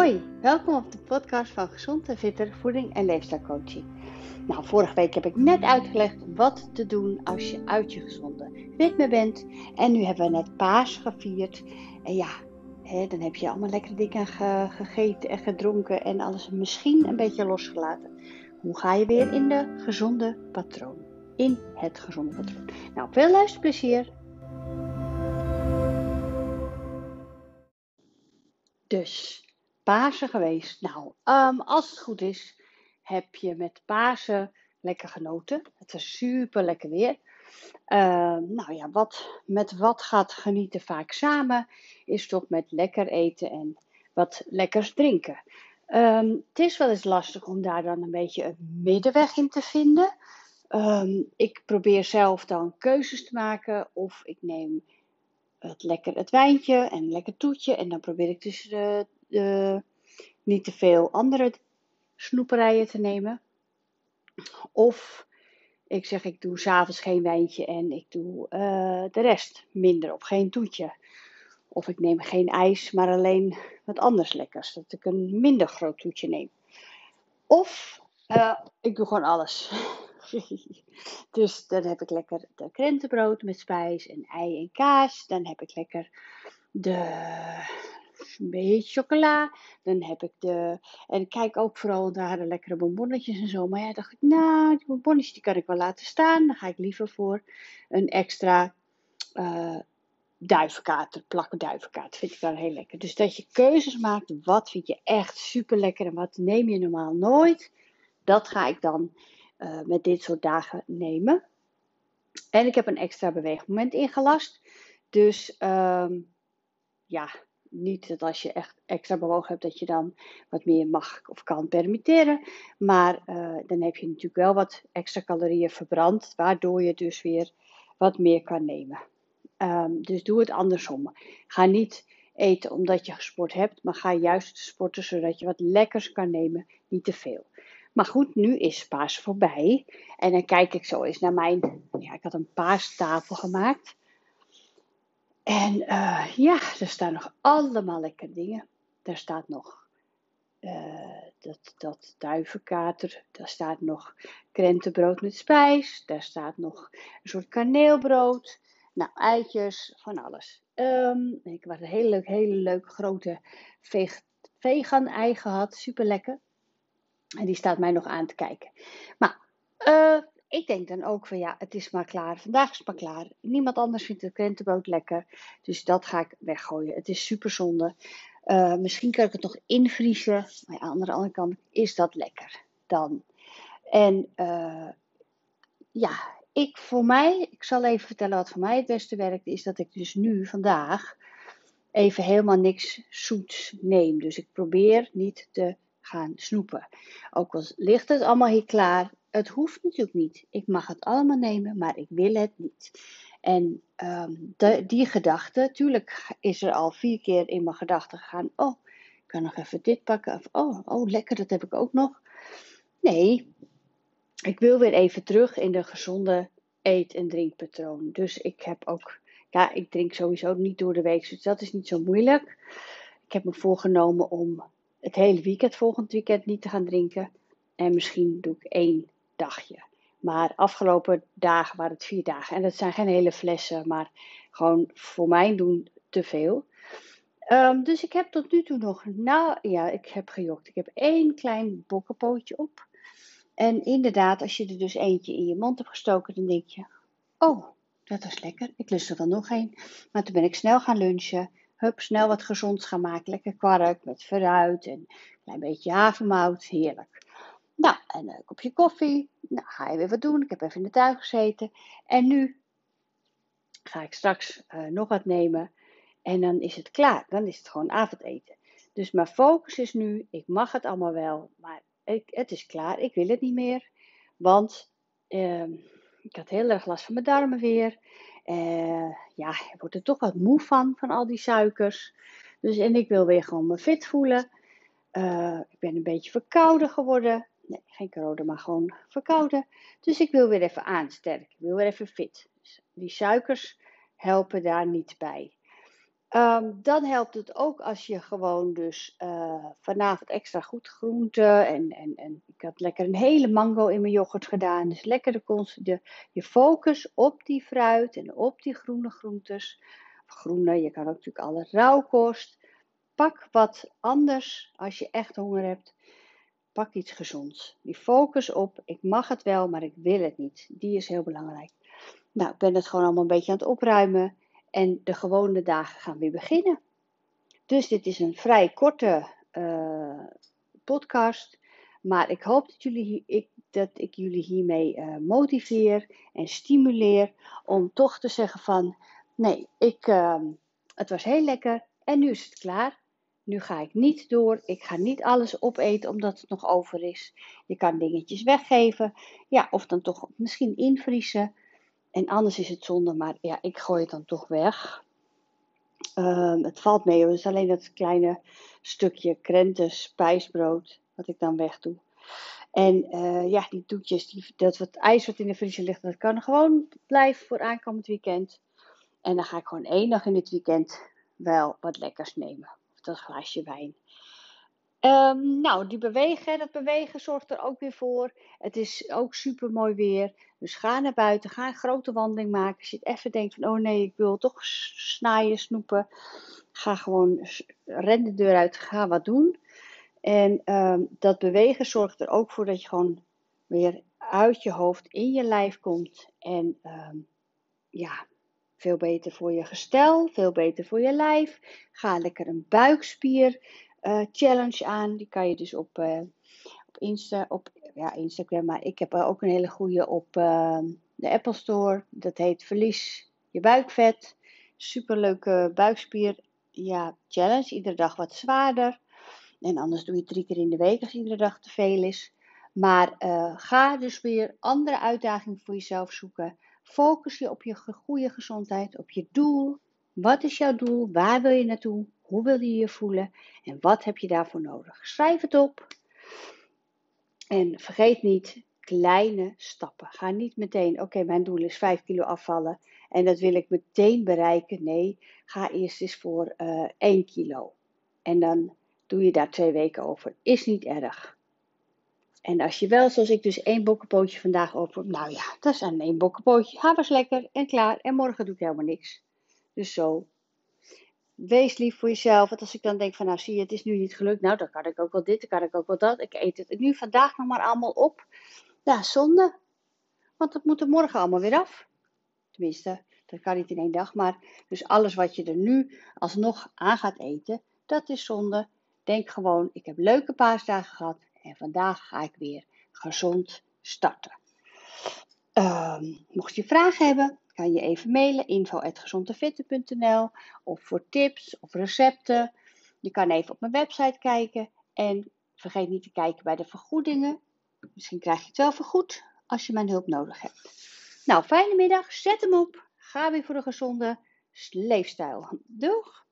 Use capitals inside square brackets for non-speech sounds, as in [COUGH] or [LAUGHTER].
Hoi, welkom op de podcast van Gezond en Voeding en Leefstijlcoaching. Nou, vorige week heb ik net uitgelegd wat te doen als je uit je gezonde ritme bent. En nu hebben we net paas gevierd. En ja, hè, dan heb je allemaal lekkere dingen gegeten en gedronken en alles misschien een beetje losgelaten. Hoe ga je weer in de gezonde patroon? In het gezonde patroon. Nou, veel luisterplezier. Dus, Pasen geweest. Nou, um, als het goed is, heb je met Pasen lekker genoten. Het is super lekker weer. Uh, nou ja, wat, met wat gaat genieten vaak samen, is toch met lekker eten en wat lekkers drinken. Um, het is wel eens lastig om daar dan een beetje een middenweg in te vinden. Ik probeer zelf dan keuzes te maken of ik neem het lekker het wijntje en lekker toetje en dan probeer ik dus de, de, niet te veel andere snoeperijen te nemen. Of ik zeg, ik doe s'avonds geen wijntje en ik doe uh, de rest minder of geen toetje. Of ik neem geen ijs, maar alleen wat anders lekkers. Dat ik een minder groot toetje neem. Of uh, ik doe gewoon alles. [LAUGHS] dus dan heb ik lekker de krentenbrood met spijs en ei en kaas. Dan heb ik lekker de een beetje chocola. Dan heb ik de. En ik kijk ook vooral naar de lekkere bonbonnetjes en zo. Maar ja, dacht ik, nou, die bonbonnetjes die kan ik wel laten staan. Dan ga ik liever voor een extra uh, duivenkater, plakken duivenkater. Vind ik dan heel lekker. Dus dat je keuzes maakt. Wat vind je echt super lekker en wat neem je normaal nooit. Dat ga ik dan uh, met dit soort dagen nemen. En ik heb een extra beweegmoment ingelast. Dus um, ja, niet dat als je echt extra bewogen hebt, dat je dan wat meer mag of kan permitteren. Maar uh, dan heb je natuurlijk wel wat extra calorieën verbrand, waardoor je dus weer wat meer kan nemen. Um, dus doe het andersom. Ga niet eten omdat je gesport hebt, maar ga juist sporten zodat je wat lekkers kan nemen, niet te veel. Maar goed, nu is paas voorbij. En dan kijk ik zo eens naar mijn. Ja, ik had een paastafel gemaakt. En uh, ja, er staan nog allemaal lekkere dingen. Daar staat nog uh, dat, dat duivenkater. Daar staat nog krentenbrood met spijs. Daar staat nog een soort kaneelbrood. Nou, eitjes, van alles. Um, ik had een hele leuk, hele leuke grote vegan ei gehad. Super lekker. En die staat mij nog aan te kijken. Maar uh, ik denk dan ook van ja, het is maar klaar. Vandaag is het maar klaar. Niemand anders vindt het krentenbrood lekker. Dus dat ga ik weggooien. Het is super zonde. Uh, misschien kan ik het nog invriezen. Maar ja, aan de andere kant is dat lekker dan. En uh, ja, ik voor mij, ik zal even vertellen wat voor mij het beste werkt. Is dat ik dus nu, vandaag, even helemaal niks zoets neem. Dus ik probeer niet te gaan snoepen. Ook al ligt het allemaal hier klaar, het hoeft natuurlijk niet. Ik mag het allemaal nemen, maar ik wil het niet. En de, die gedachte, tuurlijk is er al vier keer in mijn gedachten gegaan. Oh, ik kan nog even dit pakken. Of oh, oh, lekker, dat heb ik ook nog. Nee, ik wil weer even terug in de gezonde eet- en drinkpatroon. Dus ik heb ook, ja, ik drink sowieso niet door de week, dus dat is niet zo moeilijk. Ik heb me voorgenomen om het hele weekend, volgend weekend, niet te gaan drinken. En misschien doe ik één dagje. Maar afgelopen dagen waren het vier dagen. En dat zijn geen hele flessen, maar gewoon voor mij doen te veel. Um, dus ik heb tot nu toe nog, nou ja, ik heb gejokt. Ik heb één klein bokkenpootje op. En inderdaad, als je er dus eentje in je mond hebt gestoken, dan denk je, oh, dat is lekker. Ik lust er dan nog één. Maar toen ben ik snel gaan lunchen. Hup, snel wat gezonds gaan maken. Lekker kwark met fruit en een klein beetje havermout. Heerlijk. Nou, en een kopje koffie. Nou, ga je weer wat doen. Ik heb even in de tuin gezeten. En nu ga ik straks uh, nog wat nemen. En dan is het klaar. Dan is het gewoon avondeten. Dus mijn focus is nu, ik mag het allemaal wel, maar ik, het is klaar. Ik wil het niet meer. Want uh, ik had heel erg last van mijn darmen weer. Uh, ja, ik word er toch wat moe van, van al die suikers. Dus en ik wil weer gewoon me fit voelen. Ik ben een beetje verkouden geworden. Nee, geen corona, maar gewoon verkouden. Dus ik wil weer even aansterken. Ik wil weer even fit. Dus die suikers helpen daar niet bij. Ehm, dan helpt het ook als je gewoon dus uh, vanavond extra goed groente en, en, en ik had lekker een hele mango in mijn yoghurt gedaan. Dus lekker de, de, je focus op die fruit en op die groene groentes. Groene, je kan ook natuurlijk alle rauwkost. Pak wat anders als je echt honger hebt. Pak iets gezonds. Die focus op, ik mag het wel, maar ik wil het niet. Die is heel belangrijk. Nou, ik ben het gewoon allemaal een beetje aan het opruimen. En de gewone dagen gaan weer beginnen. Dus dit is een vrij korte uh, podcast. Maar ik hoop dat, jullie, ik, dat ik jullie hiermee uh, motiveer en stimuleer om toch te zeggen van nee, ik, uh, het was heel lekker en nu is het klaar. Nu ga ik niet door. Ik ga niet alles opeten omdat het nog over is. Je kan dingetjes weggeven. Ja, of dan toch misschien invriezen. En anders is het zonde, maar ja, ik gooi het dan toch weg. Ehm, het valt mee, is alleen dat kleine stukje krenten spijsbrood wat ik dan wegdoe. En uh, ja, die toetjes, die, dat wat ijs wat in de vriezer ligt, dat kan gewoon blijven voor aankomend weekend. En dan ga ik gewoon één dag in het weekend wel wat lekkers nemen. Dat glaasje wijn. Um, nou, die bewegen, dat bewegen zorgt er ook weer voor. Het is ook super mooi weer. Dus ga naar buiten, ga een grote wandeling maken. Als je even denkt van, oh nee, ik wil toch snijden, snoepen. Ga gewoon, ren de deur uit, ga wat doen. En um, dat bewegen zorgt er ook voor dat je gewoon weer uit je hoofd in je lijf komt. En um, ja, veel beter voor je gestel, veel beter voor je lijf. Ga lekker een buikspier uh, challenge aan. Die kan je dus op, uh, op, Insta, op ja, Instagram, maar ik heb ook een hele goede op uh, de Apple Store. Dat heet Verlies je buikvet. Superleuke buikspier ja, challenge. Iedere dag wat zwaarder. En anders doe je drie keer in de week als iedere dag te veel is. Maar uh, ga dus weer andere uitdagingen voor jezelf zoeken. Focus je op je goede gezondheid, op je doel. Wat is jouw doel? Waar wil je naartoe? Hoe wil je je voelen? En wat heb je daarvoor nodig? Schrijf het op. En vergeet niet kleine stappen. Ga niet meteen, oké, mijn doel is 5 kilo afvallen en dat wil ik meteen bereiken. Nee, ga eerst eens voor uh, eh, 1 kilo. En dan doe je daar twee weken over. Is niet erg. En als je wel, zoals ik, dus één bokkenpootje vandaag over. Nou ja, dat is een één bokkenpootje. Ha, was lekker en klaar. En morgen doe ik helemaal niks. Dus zo wees lief voor jezelf. Want als ik dan denk van, nou zie je, het is nu niet gelukt. Nou, dan kan ik ook wel dit, dan kan ik ook wel dat. Ik eet het nu vandaag nog maar allemaal op. Ja, zonde. Want het moet er morgen allemaal weer af. Tenminste, dat kan niet in één dag. Maar dus alles wat je er nu alsnog aan gaat eten, dat is zonde. Denk gewoon, ik heb leuke paasdagen gehad. En vandaag ga ik weer gezond starten. Um, mocht je vragen hebben, kan je even mailen info.gezondevitten.nl of voor tips of recepten. Je kan even op mijn website kijken en vergeet niet te kijken bij de vergoedingen. Misschien krijg je het wel vergoed als je mijn hulp nodig hebt. Nou, fijne middag, zet hem op. Ga weer voor een gezonde leefstijl. Doeg!